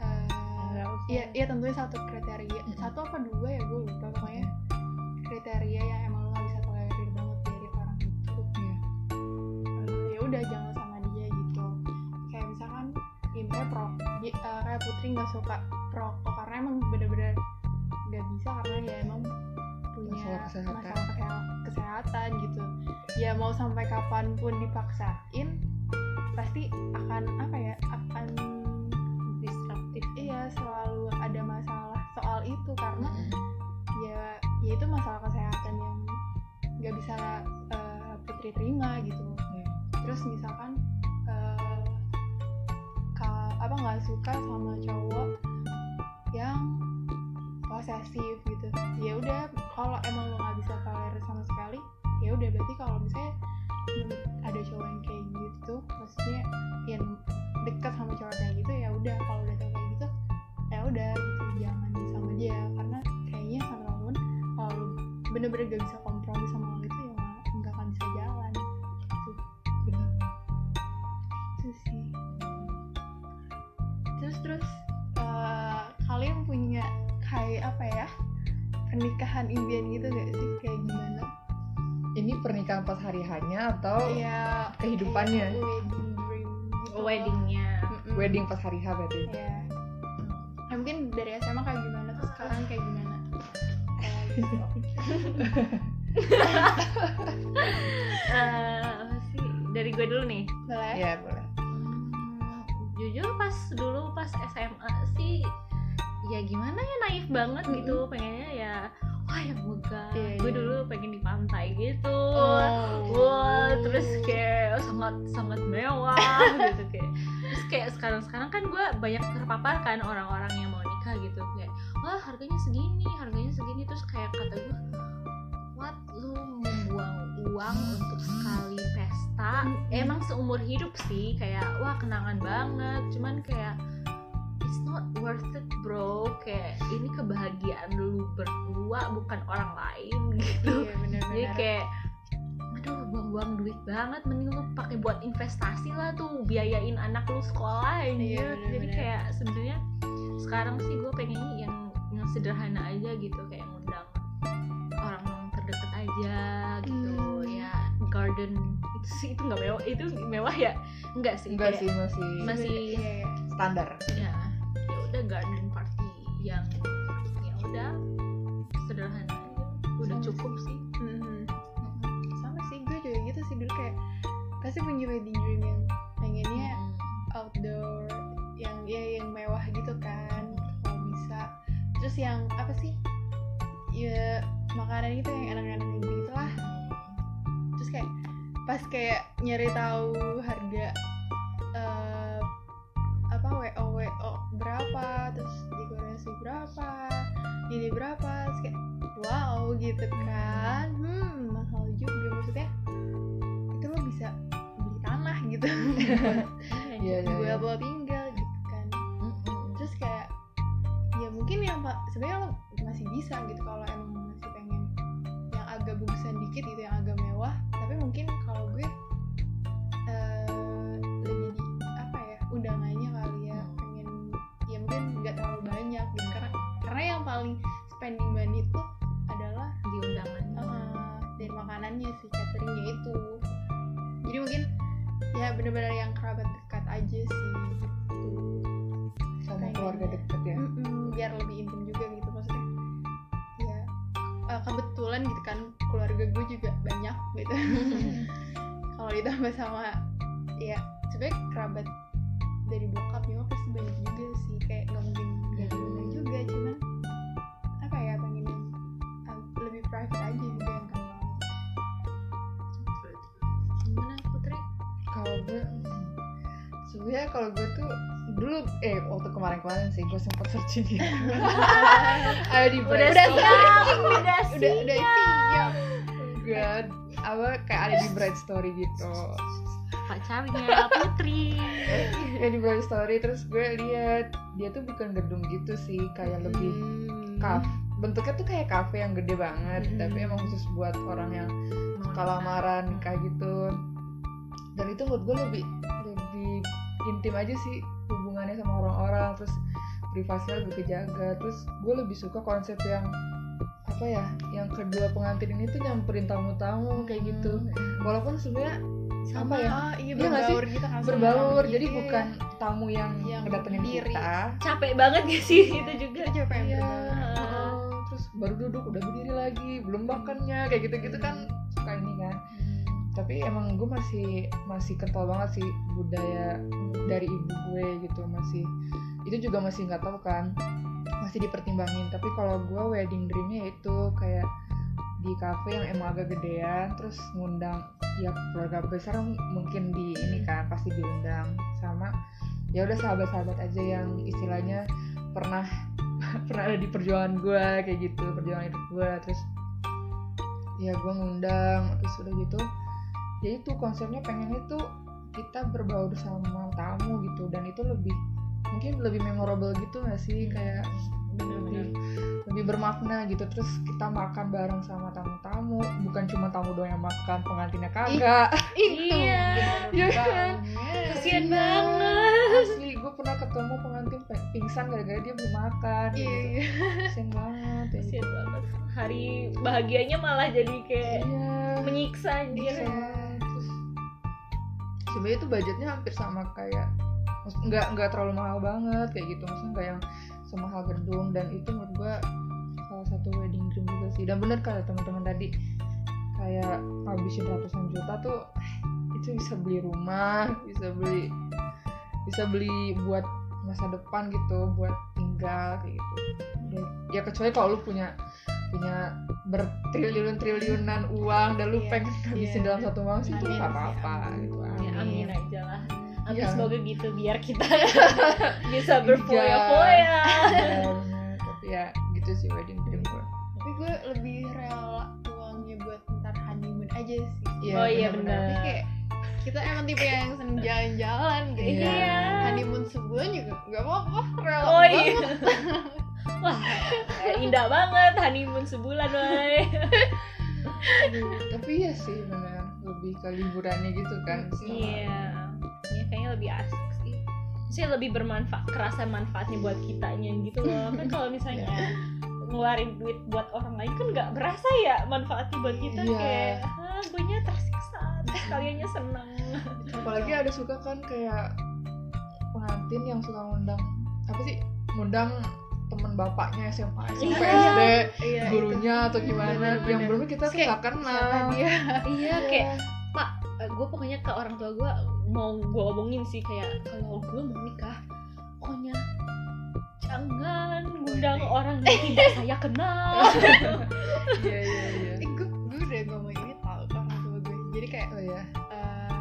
[SPEAKER 2] eh,
[SPEAKER 3] usah.
[SPEAKER 2] iya iya tentunya satu kriteria satu apa dua ya gue lupa Putri nggak suka perokok karena emang bener-bener nggak bisa karena ya emang punya
[SPEAKER 1] Masalah kesehatan.
[SPEAKER 2] masalah kesehatan, gitu ya mau sampai kapan pun dipaksain pasti akan apa ya akan
[SPEAKER 3] disruptif
[SPEAKER 2] iya selalu ada masalah soal itu karena
[SPEAKER 1] Mm-mm.
[SPEAKER 2] ya ya itu masalah kesehatan yang nggak bisa eh, Putri terima gitu
[SPEAKER 1] Iya.
[SPEAKER 2] terus misalkan nggak suka sama cowok yang posesif gitu. Ya udah kalau emang lo nggak bisa tolerir sama sekali ya udah berarti kalau misalnya ada cowok yang kayak gitu maksudnya yang dekat sama cowok kayak gitu ya udah kalau udah kayak gitu ya udah gitu. Jangan sama dia karena kayaknya sama temen kalau lo bener-bener gak bisa kompromi
[SPEAKER 1] atau
[SPEAKER 2] ya
[SPEAKER 1] kehidupannya?
[SPEAKER 2] wedding dream gitu.
[SPEAKER 3] Weddingnya.
[SPEAKER 2] Mm-mm.
[SPEAKER 1] wedding pas hari H berarti?
[SPEAKER 2] Ya Nah, mungkin dari SMA kayak gimana terus sekarang kayak gimana? Kayak gitu.
[SPEAKER 3] Eh, apa sih dari gue dulu nih.
[SPEAKER 2] Boleh?
[SPEAKER 1] Ya boleh.
[SPEAKER 3] Hmm, jujur pas dulu pas SMA sih ya gimana ya naif banget gitu pengennya ya wah yang megah.
[SPEAKER 2] Iya,
[SPEAKER 3] gue
[SPEAKER 2] iya.
[SPEAKER 3] dulu pengen di pantai gitu.
[SPEAKER 2] Oh.
[SPEAKER 3] wah terus kayak sangat sangat mewah gitu kayak. Terus kayak sekarang sekarang kan gue banyak terpapar kan orang-orang yang mau nikah gitu. Kayak wah harganya segini harganya segini. Terus kayak kata gue what? Lu membuang uang untuk sekali pesta? Emang seumur hidup sih kayak wah kenangan banget. Cuman kayak it's not worth it bro. Kayak ini kebahagiaan lu berdua bukan orang lain gitu.
[SPEAKER 2] Iya bener-bener.
[SPEAKER 3] Jadi kayak aduh buang buang-buang duit banget mending lu pakai buat investasi lah tuh biayain anak lu sekolah
[SPEAKER 2] Iya,
[SPEAKER 3] anjir. Jadi kayak sebenarnya sekarang sih gue pengennya yang yang sederhana aja gitu kayak ngundang orang terdekat aja gitu.
[SPEAKER 2] Hmm.
[SPEAKER 3] ya garden itu sih itu nggak mewah itu mewah ya? Enggak sih
[SPEAKER 1] enggak sih masih
[SPEAKER 3] masih
[SPEAKER 2] Iya, iya.
[SPEAKER 1] standar
[SPEAKER 3] ya udah garden party yang ya udah sederhana aja. Udah
[SPEAKER 2] Sama
[SPEAKER 3] cukup sih.
[SPEAKER 2] Mhm. sama sih gue juga gitu sih dulu kayak pasti punya wedding dream yang pengennya outdoor yang ya yang mewah gitu kan kalau bisa. Terus yang apa sih? Ya makanan itu yang enak-enak gitu lah terus kayak pas kayak nyari tahu harga apa wo wo berapa terus dekorasi berapa ini berapa terus kayak wow gitu kan. Hmm mahal juga maksudnya itu lo bisa beli tanah gitu.
[SPEAKER 1] Iya, iya,
[SPEAKER 2] gue
[SPEAKER 1] iya.
[SPEAKER 2] bawa tinggal gitu kan. Terus kayak ya mungkin yang pak sebenarnya lo masih bisa gitu kalau emang masih pengen yang agak bagusan dikit gitu yang agak mewah tapi mungkin banyak gitu karena karena yang paling spending money itu adalah
[SPEAKER 3] di undangan
[SPEAKER 2] uh, dari makanannya sih cateringnya itu. Jadi mungkin ya benar-benar yang kerabat dekat aja sih gitu.
[SPEAKER 1] Sama keluarga deket ya?
[SPEAKER 2] biar lebih intim juga gitu maksudnya. Ya eh, kebetulan gitu kan keluarga gue juga banyak gitu. Kalau ditambah sama ya sebenarnya kerabat dari bokap nyokap pasti banyak juga sih. Kayak nggak mungkin nggak diundang juga cuman apa ya pengen uh, lebih private aja juga yang kenal
[SPEAKER 3] gimana putri?
[SPEAKER 1] Kalau gue sebenarnya kalau gue tuh dulu eh waktu kemarin-kemarin sih gue sempet searching gitu ada di
[SPEAKER 3] udah
[SPEAKER 1] Bright
[SPEAKER 3] siap udah
[SPEAKER 2] udah udah siap.
[SPEAKER 1] Gue apa kayak ada di Bright Story gitu
[SPEAKER 3] pacarnya putri.
[SPEAKER 1] Ya di Bright Story terus gue lihat dia tuh bukan gedung gitu sih kayak lebih
[SPEAKER 2] Hmm.
[SPEAKER 1] kafe bentuknya tuh kayak kafe yang gede banget
[SPEAKER 2] Mm-mm.
[SPEAKER 1] tapi emang khusus buat orang yang suka lamaran kayak gitu. Dan itu menurut gue lebih lebih intim aja sih hubungannya sama orang-orang terus privasinya lebih kejaga. Terus gue lebih suka konsep yang apa ya yang kedua pengantin ini tuh nyamperin tamu-tamu kayak gitu. Walaupun sebenarnya
[SPEAKER 2] sama
[SPEAKER 1] apa ya?
[SPEAKER 2] ah, iya
[SPEAKER 1] Iya sih?
[SPEAKER 2] berbaur gitu kan sama
[SPEAKER 1] berbaur jadi
[SPEAKER 2] Iya,
[SPEAKER 1] bukan tamu yang,
[SPEAKER 2] Yang
[SPEAKER 1] ngedatengin
[SPEAKER 2] berdiri.
[SPEAKER 1] kita.
[SPEAKER 3] Capek banget gak sih? Itu juga.
[SPEAKER 2] yang
[SPEAKER 1] Iya. Oh, terus baru duduk udah berdiri lagi belum makannya kayak gitu-gitu kan suka ini kan. Tapi emang gue masih masih kental banget sih budaya dari ibu gue gitu masih itu juga masih nggak tahu kan masih dipertimbangin. Tapi kalau gue wedding dreamnya itu kayak di cafe yang emang agak gedean terus ngundang ya keluarga besar mungkin di ini kan pasti diundang sama ya udah sahabat-sahabat aja yang istilahnya pernah pernah ada di perjuangan gue kayak gitu perjuangan hidup gue terus ya gue ngundang terus udah gitu ya itu konsepnya pengennya tuh kita berbaur sama tamu gitu dan itu lebih mungkin lebih memorable gitu gak sih? Kayak lebih lebih bermakna gitu. Terus kita makan bareng sama tamu-tamu bukan cuma tamu doang yang makan pengantinnya kagak.
[SPEAKER 2] itu.
[SPEAKER 3] Iya.
[SPEAKER 1] Iya kan?
[SPEAKER 3] Kasian
[SPEAKER 1] Iya,
[SPEAKER 3] banget.
[SPEAKER 1] asli gue pernah ketemu pengantin pe- pingsan gara-gara dia belum makan
[SPEAKER 2] iya
[SPEAKER 1] gitu.
[SPEAKER 2] iya
[SPEAKER 1] kasian banget ya.
[SPEAKER 3] kasian banget. Hari bahagianya malah jadi kayak
[SPEAKER 1] iya.
[SPEAKER 3] menyiksa anjir.
[SPEAKER 1] Terus sebenarnya itu budgetnya hampir sama kayak nggak nggak terlalu mahal banget kayak gitu. Maksudnya nggak yang semahal gedung dan itu menurut gua salah satu wedding dream juga sih. Dan bener kata teman-teman tadi kayak habisin ratusan juta tuh itu bisa beli rumah bisa beli bisa beli buat masa depan gitu buat tinggal kayak gitu. Ya, ya kecuali kalau lu punya punya bertriliun triliunan uang dan lu
[SPEAKER 2] Iya,
[SPEAKER 1] pengen habisin
[SPEAKER 2] iya.
[SPEAKER 1] dalam satu malam sih itu
[SPEAKER 2] Amin.
[SPEAKER 1] nggak apa-apa
[SPEAKER 2] amin.
[SPEAKER 1] gitu.
[SPEAKER 3] Ya amin. aja lah Amin
[SPEAKER 1] Iya.
[SPEAKER 3] semoga gitu biar kita bisa berfoya-foya.
[SPEAKER 1] Ya, tapi ya gitu sih wedding dream gue
[SPEAKER 2] tapi gue lebih rela uangnya buat ntar honeymoon aja sih.
[SPEAKER 3] Oh iya,
[SPEAKER 2] tapi
[SPEAKER 3] bener.
[SPEAKER 2] kayak kita emang tipe yang seneng jalan-jalan gitu.
[SPEAKER 1] Iya.
[SPEAKER 2] honeymoon sebulan juga nggak apa-apa rela
[SPEAKER 3] oh
[SPEAKER 2] banget.
[SPEAKER 3] iya wah indah banget honeymoon sebulan woy.
[SPEAKER 1] Tapi ya sih bener lebih ke liburannya gitu kan
[SPEAKER 3] Iya, ya kayaknya lebih asik sih. Maksudnya lebih bermanfaat, kerasa manfaatnya buat kitanya gitu loh. Kan kalau misalnya ngeluarin duit buat orang lain kan nggak berasa ya manfaatnya buat kita
[SPEAKER 1] Iya.
[SPEAKER 3] kayak ah gue nya tersiksa kaliannya seneng
[SPEAKER 1] apalagi ada suka kan kayak pengantin yang suka ngundang apa sih ngundang temen bapaknya SMA SMP
[SPEAKER 3] Iya.
[SPEAKER 1] SD
[SPEAKER 2] iya
[SPEAKER 1] gurunya atau gimana
[SPEAKER 2] Bener-bener.
[SPEAKER 1] yang belum kita nggak kenal
[SPEAKER 2] dia
[SPEAKER 3] iya kayak gue pokoknya ke orang tua gue mau gue omongin sih kayak kalau gue mau nikah pokoknya jangan ngundang orang yang tidak saya kenal.
[SPEAKER 1] Iya iya iya.
[SPEAKER 2] Eh, gue gue udah ngomong ini tau ke orang tua gue jadi kayak
[SPEAKER 1] oh ya
[SPEAKER 2] eh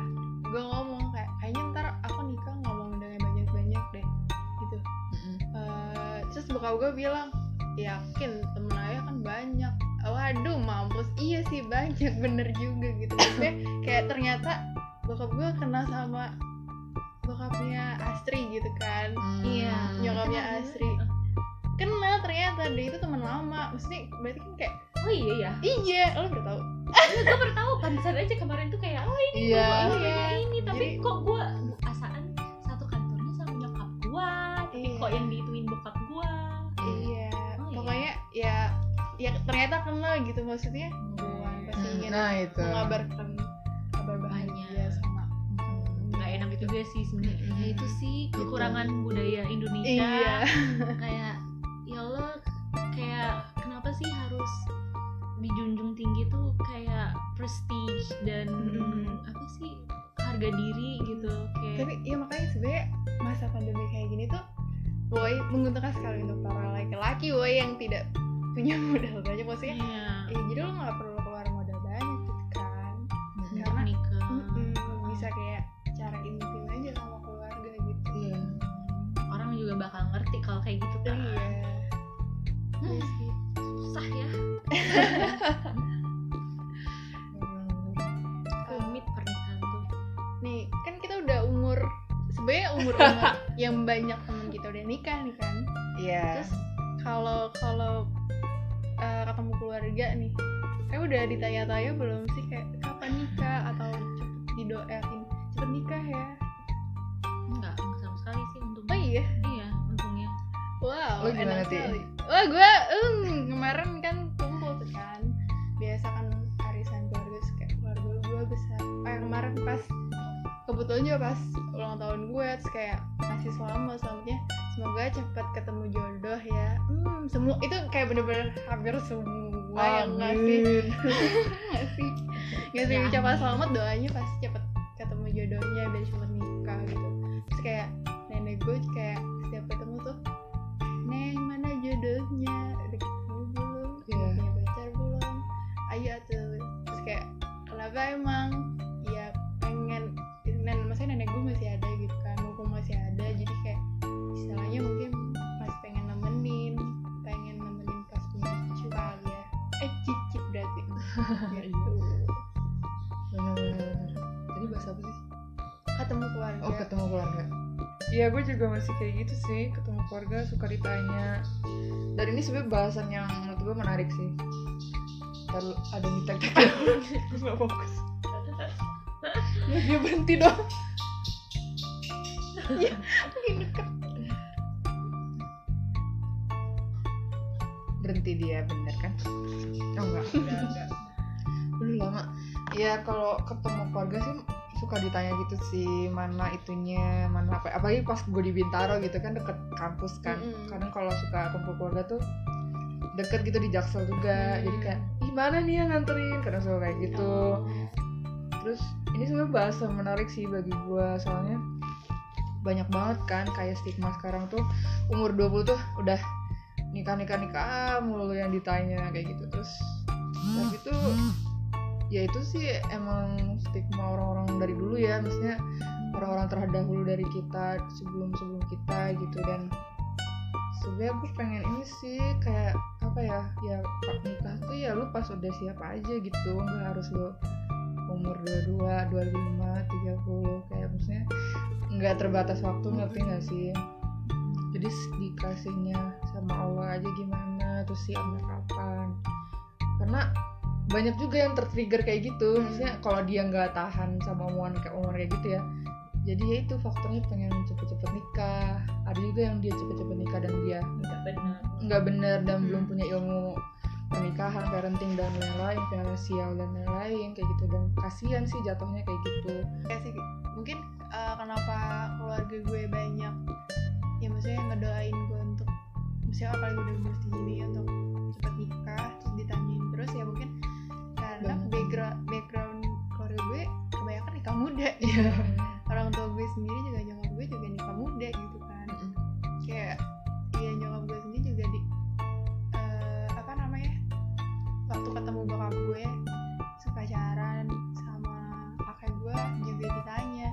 [SPEAKER 2] gue ngomong kayak kayaknya ntar aku nikah ngomong dengan banyak banyak deh gitu. Eh, terus bokap gue bilang yakin temen ayah kan banyak waduh mampus. Iya sih banyak. Bener juga gitu. Maksudnya kayak ternyata bokap gue kenal sama bokapnya Astri gitu kan.
[SPEAKER 3] Iya.
[SPEAKER 2] nyokapnya Asri kenal ternyata. Dia itu teman lama. Maksudnya berarti kan kayak
[SPEAKER 3] oh iya ya
[SPEAKER 2] iya lo udah tahu.
[SPEAKER 3] Gue baru tahu. Pantesan aja kemarin tuh kayak oh ini
[SPEAKER 1] Iya.
[SPEAKER 3] bapak ini,
[SPEAKER 2] Iya.
[SPEAKER 3] ini. Tapi
[SPEAKER 2] Jadi-
[SPEAKER 3] kok gue asaan satu kantornya sama nyokap gue
[SPEAKER 2] ya ternyata kenal gitu maksudnya bukan pasti
[SPEAKER 1] Hmm,
[SPEAKER 2] ingin
[SPEAKER 1] nah itu.
[SPEAKER 2] Mengabarkan kabar bahagia sama
[SPEAKER 3] nggak enak juga sih sebenarnya. Ya, itu sih
[SPEAKER 1] Gitu.
[SPEAKER 3] kekurangan budaya Indonesia.
[SPEAKER 2] Iya.
[SPEAKER 3] Kayak ya Allah kayak kenapa sih harus dijunjung tinggi tuh kayak prestige dan
[SPEAKER 2] Mm.
[SPEAKER 3] apa sih harga diri gitu kayak
[SPEAKER 2] tapi ya makanya sebenarnya masa pandemi kayak gini tuh boy menguntungkan sekali untuk para laki-laki boy yang tidak punya modal banyak maksudnya
[SPEAKER 3] iya.
[SPEAKER 2] ya jadi lo nggak perlu keluar modal banyak gitu kan.
[SPEAKER 3] Untuk
[SPEAKER 2] karena-
[SPEAKER 3] nikah.
[SPEAKER 2] Mm-mm, bisa kayak cara intim aja sama keluarga gitu.
[SPEAKER 1] Iya.
[SPEAKER 3] Orang juga bakal ngerti kalau kayak gitu kan.
[SPEAKER 2] Iya.
[SPEAKER 3] Hmm,
[SPEAKER 2] Iya
[SPEAKER 3] susah ya. Rumit pernikahan tuh.
[SPEAKER 2] Nih kan kita udah umur sebenarnya umur umur yang banyak temen kita udah nikah nih kan.
[SPEAKER 1] Iya.
[SPEAKER 2] Terus kalau kalau keluarga nih. Kayak udah ditanya-tanya belum sih kayak kapan nikah atau cepet didoain? Cepet nikah ya?
[SPEAKER 3] Enggak enggak sama sekali sih untungnya.
[SPEAKER 2] Oh iya?
[SPEAKER 3] Iya untungnya.
[SPEAKER 2] Wow
[SPEAKER 1] Lo gimana,
[SPEAKER 2] enak sekali. Wah gue um, kemarin kan kumpul tuh kan. Biasa kan arisan keluarga kayak keluarga gue besar. Kayak kemarin pas kebetulan juga pas ulang tahun gue terus kayak ngasih selamat selamatnya semoga cepat ketemu jodoh ya. Hmm semua itu kayak bener-bener hampir semua yang ngasih
[SPEAKER 1] Amin.
[SPEAKER 2] ngasih ngasih
[SPEAKER 3] Ya.
[SPEAKER 2] ucapan selamat doanya pasti cepet ketemu jodohnya biar cepet nikah gitu. Terus kayak nenek gue kayak setiap ketemu tuh neng mana jodohnya? Udah ketemu belum. Udah punya pacar belum? Ayo tuh terus kayak kenapa emang jadi
[SPEAKER 1] bahas apa sih?
[SPEAKER 2] Ketemu keluarga.
[SPEAKER 1] Oh ketemu keluarga. Iya gue juga masih kayak gitu sih ketemu keluarga suka ditanya. Dan ini sebenarnya bahasan yang menurut gue menarik sih. Ntar ada nih tek tek gue gak fokus. Ya dia berhenti dong.
[SPEAKER 2] Ya deket.
[SPEAKER 1] Berhenti dia bener kan? Oh enggak.
[SPEAKER 2] Udah
[SPEAKER 1] lama. Ya kalau ketemu keluarga sih suka ditanya gitu sih mana itunya mana apa. Apalagi pas gue di Bintaro gitu kan deket kampus kan.
[SPEAKER 2] Mm-mm.
[SPEAKER 1] kadang kalau suka kumpul keluarga tuh deket gitu di Jaksel juga.
[SPEAKER 3] Hmm.
[SPEAKER 1] jadi kayak ih mana nih yang nganterin? Kadang suka kayak gitu.
[SPEAKER 2] Oh.
[SPEAKER 1] terus ini sebenarnya bahasa menarik sih bagi gue soalnya banyak banget kan kayak stigma sekarang tuh. Umur 20 tuh udah nikah nikah nikah mulu yang ditanya kayak gitu. Terus tapi tuh ya itu sih emang stigma orang-orang dari dulu ya maksudnya orang-orang terdahulu dari kita sebelum sebelum kita gitu. Dan sebenarnya aku pengen ini sih kayak apa ya ya pak nikah tuh ya lu pas udah siap aja gitu. Nggak harus lu umur 22, 25, 30 kayak maksudnya nggak terbatas waktu ngerti nggak sih? Jadi dikasihnya sama Allah aja gimana terus siapnya kapan? Karena banyak juga yang tertrigger kayak gitu. Maksudnya kalau dia nggak tahan sama omongan kayak omongan kayak gitu ya jadi ya itu faktornya pengen cepet-cepet nikah. Ada juga yang dia cepet-cepet nikah dan dia
[SPEAKER 3] nggak benar.
[SPEAKER 1] nggak bener dan
[SPEAKER 2] Hmm.
[SPEAKER 1] belum punya ilmu pernikahan parenting dan lain-lain finansial dan lain-lain kayak gitu. Dan kasihan sih jatuhnya kayak gitu.
[SPEAKER 2] Ya sih. Mungkin eh, kenapa keluarga gue banyak ya maksudnya ngedoain gue untuk misalnya apalagi udah umur segini untuk cepet nikah terus ditanyain terus ya mungkin nikah muda
[SPEAKER 1] Iya.
[SPEAKER 2] orang tua gue sendiri juga nyokap gue juga nikah muda gitu kan. Kayak iya nyokap gue sendiri juga di eh, apa namanya waktu ketemu bokap gue sepacaran sama kakek gue juga ditanya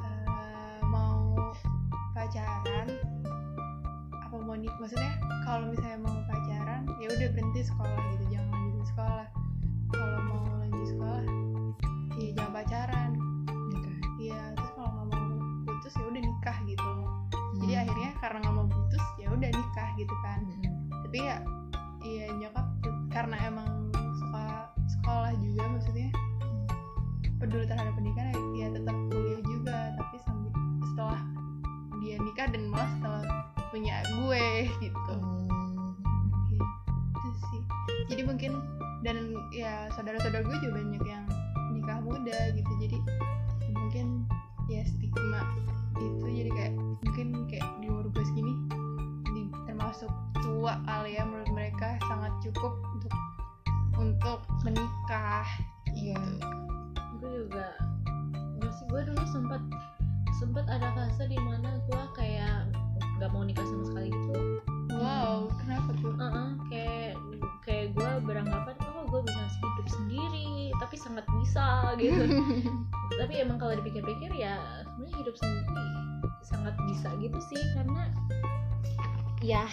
[SPEAKER 2] eh, mau pacaran apa mau nik maksudnya kalau misalnya mau pacaran ya udah berhenti sekolah gitu jangan lanjutin sekolah. Kalau mau lanjut sekolah ya jangan pacaran
[SPEAKER 1] Nikah.
[SPEAKER 2] Iya, terus kalau nggak mau putus ya udah nikah gitu. Jadi
[SPEAKER 1] Hmm.
[SPEAKER 2] akhirnya karena nggak mau putus ya udah nikah gitu kan.
[SPEAKER 1] Mm-mm.
[SPEAKER 2] Tapi ya, iya nyokap karena emang suka sekolah juga maksudnya peduli terhadap pendidikan ya tetap kuliah juga. Tapi sambil setelah dia nikah dan malah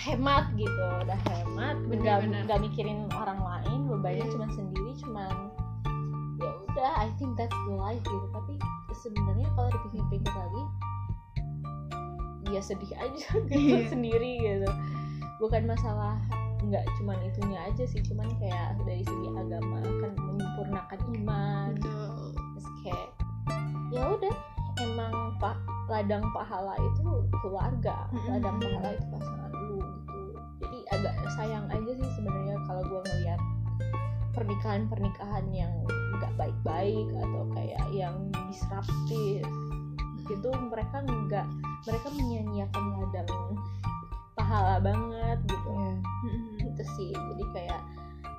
[SPEAKER 3] hemat gitu udah hemat nggak
[SPEAKER 2] Bener-bener.
[SPEAKER 3] nggak mikirin orang lain bebannya
[SPEAKER 2] Iya.
[SPEAKER 3] cuma sendiri cuman ya udah I think that's the life gitu tapi sebenarnya kalau dipikir-pikir lagi ya sedih aja gitu
[SPEAKER 2] Iya.
[SPEAKER 3] sendiri gitu bukan masalah nggak cuman itunya aja sih cuman kayak dari segi agama kan menyempurnakan iman
[SPEAKER 2] Betul.
[SPEAKER 3] terus kayak ya udah emang pak ladang pahala itu keluarga ladang pahala itu pasangan lu gitu. Jadi agak sayang aja sih sebenarnya kalau gue ngeliat pernikahan pernikahan yang nggak baik-baik atau kayak yang disruptif. Gitu mereka nggak mereka menyia-nyiakan ladang pahala banget gitu.
[SPEAKER 1] Iya.
[SPEAKER 3] gitu sih. Jadi kayak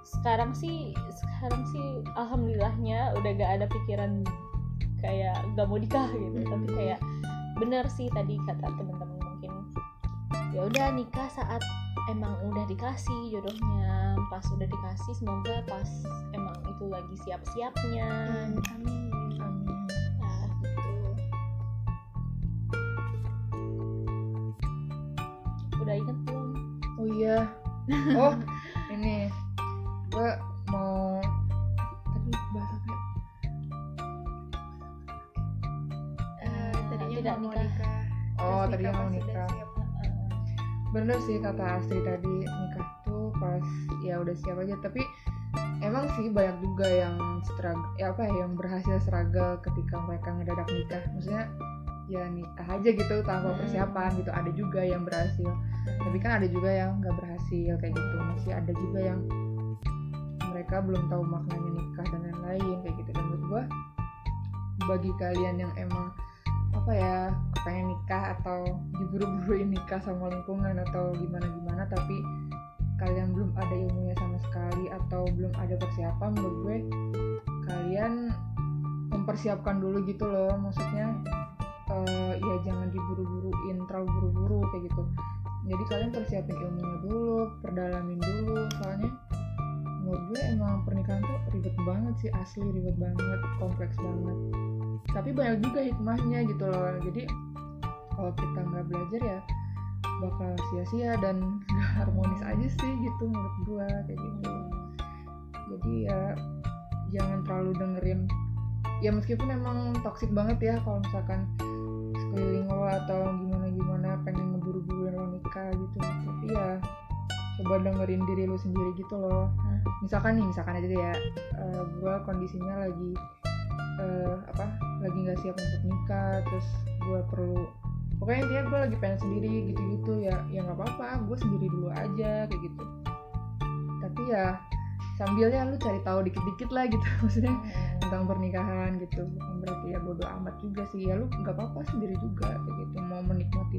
[SPEAKER 3] sekarang sih sekarang sih alhamdulillahnya udah gak ada pikiran kayak gak mau nikah gitu. Tapi kayak benar sih tadi kata teman-teman mungkin. Ya udah nikah saat emang udah dikasih jodohnya. Pas udah dikasih semoga pas emang itu lagi siap-siapnya.
[SPEAKER 2] Amin
[SPEAKER 1] Amin.
[SPEAKER 3] nah gitu. Udah inget belum?
[SPEAKER 1] Oh iya. Oh, ini. Gue mau
[SPEAKER 3] tidak
[SPEAKER 2] mau
[SPEAKER 3] nikah.
[SPEAKER 2] nikah
[SPEAKER 1] Oh, tadinya mau nikah.
[SPEAKER 2] siap.
[SPEAKER 1] Bener sih kata Astri tadi nikah tuh pas ya udah siap aja. Tapi emang sih banyak juga yang struggle, ya apa ya, yang berhasil struggle ketika mereka ngedadak nikah. Maksudnya ya nikah aja gitu tanpa
[SPEAKER 3] Hmm.
[SPEAKER 1] persiapan gitu. Ada juga yang berhasil. Tapi kan ada juga yang nggak berhasil kayak gitu. Masih ada juga yang mereka belum tahu maknanya nikah dan lain-lain kayak gitu. Dan menurut gua bagi kalian yang emang apa ya pengen nikah atau diburu-buruin nikah sama lingkungan atau gimana gimana tapi kalian belum ada ilmunya sama sekali atau belum ada persiapan menurut gue kalian mempersiapkan dulu gitu loh. Maksudnya eh, ya jangan diburu-buruin terlalu buru-buru kayak gitu. Jadi kalian persiapin ilmunya dulu perdalamin dulu soalnya menurut gue emang pernikahan tuh ribet banget sih asli ribet banget kompleks banget tapi banyak juga hikmahnya gitu loh. Jadi kalau kita nggak belajar ya bakal sia-sia dan nggak harmonis aja sih gitu menurut gua kayak gitu. Jadi ya jangan terlalu dengerin. Ya meskipun emang toksik banget ya kalau misalkan sekeliling lo atau gimana gimana pengen ngeburu-buruin lo nikah gitu. Tapi ya coba dengerin diri lu sendiri gitu loh.
[SPEAKER 3] Hmm.
[SPEAKER 1] misalkan nih misalkan aja deh ya eh, gue kondisinya lagi eh, apa lagi nggak siap untuk nikah terus gue perlu pokoknya intinya gue lagi pengen sendiri gitu-gitu ya ya nggak apa-apa gue sendiri dulu aja kayak gitu. Tapi ya sambilnya lu cari tahu dikit-dikit lah gitu. Maksudnya tentang pernikahan gitu. Bukan berarti ya bodo amat juga sih. Ya lu nggak apa-apa sendiri juga kayak gitu. Mau menikmati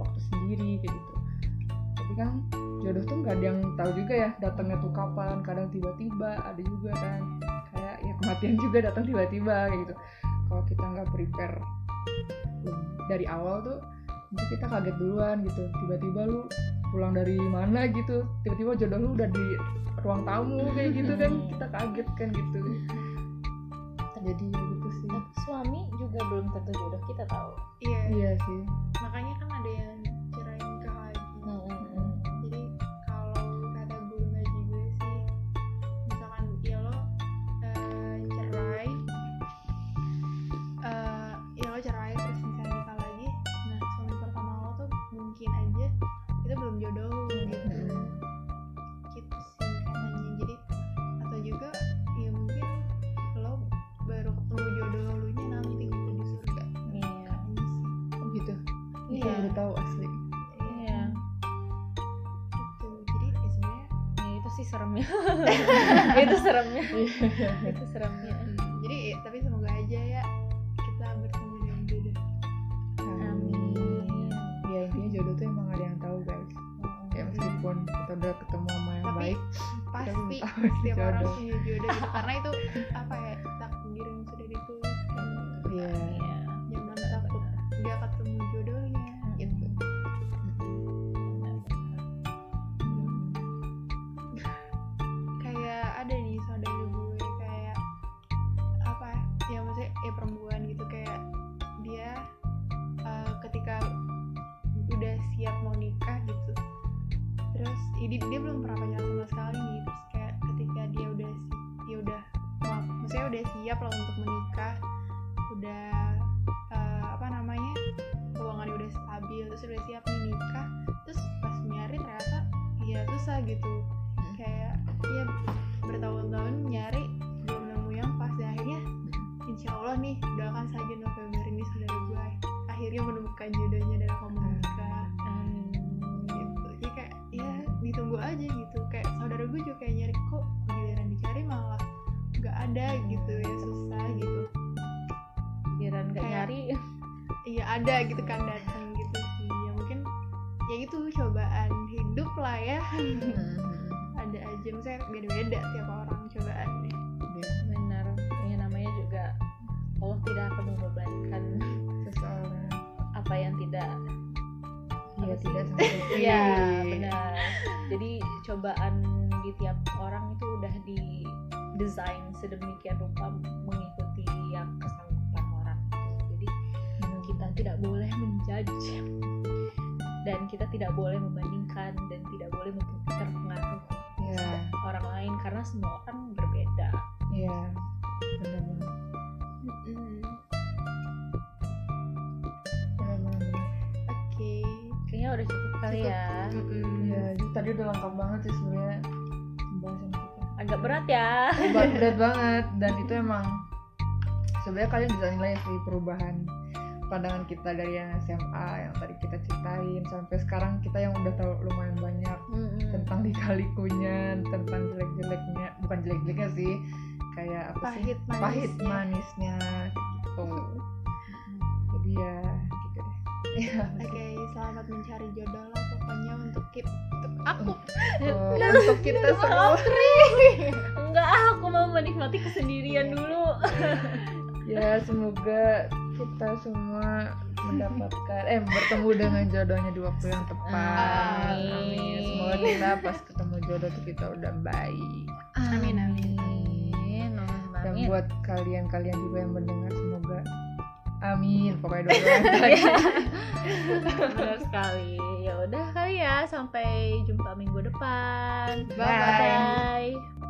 [SPEAKER 1] waktu sendiri kayak gitu. Tapi kan jodoh tuh nggak ada yang tahu juga ya datangnya tuh kapan. Kadang tiba-tiba ada juga kan. Kayak ya kematian juga datang tiba-tiba kayak gitu kalau kita nggak prepare dari awal tuh nanti kita kaget duluan gitu. Tiba-tiba lu pulang dari mana gitu tiba-tiba jodoh lu udah di ruang tamu kayak gitu kan kita kaget kan gitu. Jadi ya gitu sih.
[SPEAKER 3] Suami juga belum tentu jodoh kita tahu.
[SPEAKER 2] Iya
[SPEAKER 1] iya sih.
[SPEAKER 2] Makanya kan itu
[SPEAKER 3] seremnya
[SPEAKER 2] Hmm, jadi ya, tapi semoga aja ya kita bertemu dengan jodoh
[SPEAKER 3] amin.
[SPEAKER 1] Ya intinya jodoh tuh emang ada yang tahu guys. Ya meskipun kita udah ketemu sama yang
[SPEAKER 2] Tapi
[SPEAKER 1] baik
[SPEAKER 2] pasti setiap
[SPEAKER 1] jodoh.
[SPEAKER 2] orang punya jodoh. Gitu karena itu ini dia belum pernah pacaran sama sekali nih. Terus kayak ketika dia udah dia udah mau maksudnya udah siap lah untuk ada gitu kan datang gitu sih ya mungkin ya itu cobaan hidup lah ya
[SPEAKER 1] Mm-mm.
[SPEAKER 2] ada aja misalnya beda-beda tiap orang cobaannya
[SPEAKER 1] Iya.
[SPEAKER 3] benar ya namanya juga Allah tidak akan membebankan
[SPEAKER 1] seseorang
[SPEAKER 3] apa yang tidak sih?
[SPEAKER 1] tidak
[SPEAKER 3] Iya benar. Jadi cobaan di tiap orang itu udah di desain sedemikian rupa dan kita tidak boleh membandingkan dan tidak boleh terpengaruh dengan orang lain karena semua orang berbeda.
[SPEAKER 1] iya banget
[SPEAKER 2] Mm-mm.
[SPEAKER 1] benar benar.
[SPEAKER 2] oke
[SPEAKER 3] Kayaknya udah cukup kali
[SPEAKER 2] Cukup.
[SPEAKER 3] ya.
[SPEAKER 2] Mm-mm.
[SPEAKER 1] Iya, itu tadi udah lengkap banget sih sebenarnya pembahasan kita.
[SPEAKER 3] Agak berat ya.
[SPEAKER 1] Berat, berat banget dan itu emang sebenarnya kalian bisa nilai sih perubahan pandangan kita dari yang SMA yang tadi kita ceritain sampai sekarang kita yang udah tahu lumayan banyak
[SPEAKER 3] Mm-mm.
[SPEAKER 1] tentang lika-likunya, tentang jelek-jeleknya, bukan jelek-jeleknya sih, kayak apa sih?
[SPEAKER 2] pahit manisnya
[SPEAKER 1] Pahit manisnya gitu. Jadi ya gitu deh. Ya,
[SPEAKER 2] oke selamat mencari jodoh lah pokoknya untuk kita untuk aku
[SPEAKER 1] untuk-
[SPEAKER 2] dan untuk kita semua
[SPEAKER 3] Enggak, aku mau menikmati kesendirian dulu.
[SPEAKER 1] ya semoga kita semua mendapatkan eh bertemu dengan jodohnya di waktu yang tepat
[SPEAKER 3] Amin.
[SPEAKER 1] semoga kita pas ketemu jodoh tuh kita udah baik
[SPEAKER 2] Amin, amin.
[SPEAKER 3] Amin.
[SPEAKER 1] dan
[SPEAKER 3] Amin.
[SPEAKER 1] buat kalian-kalian juga yang mendengar semoga amin pokoknya doain lagi
[SPEAKER 3] Benar sekali. Ya udah kali ya, sampai jumpa minggu depan.
[SPEAKER 2] Bye.
[SPEAKER 3] Bye.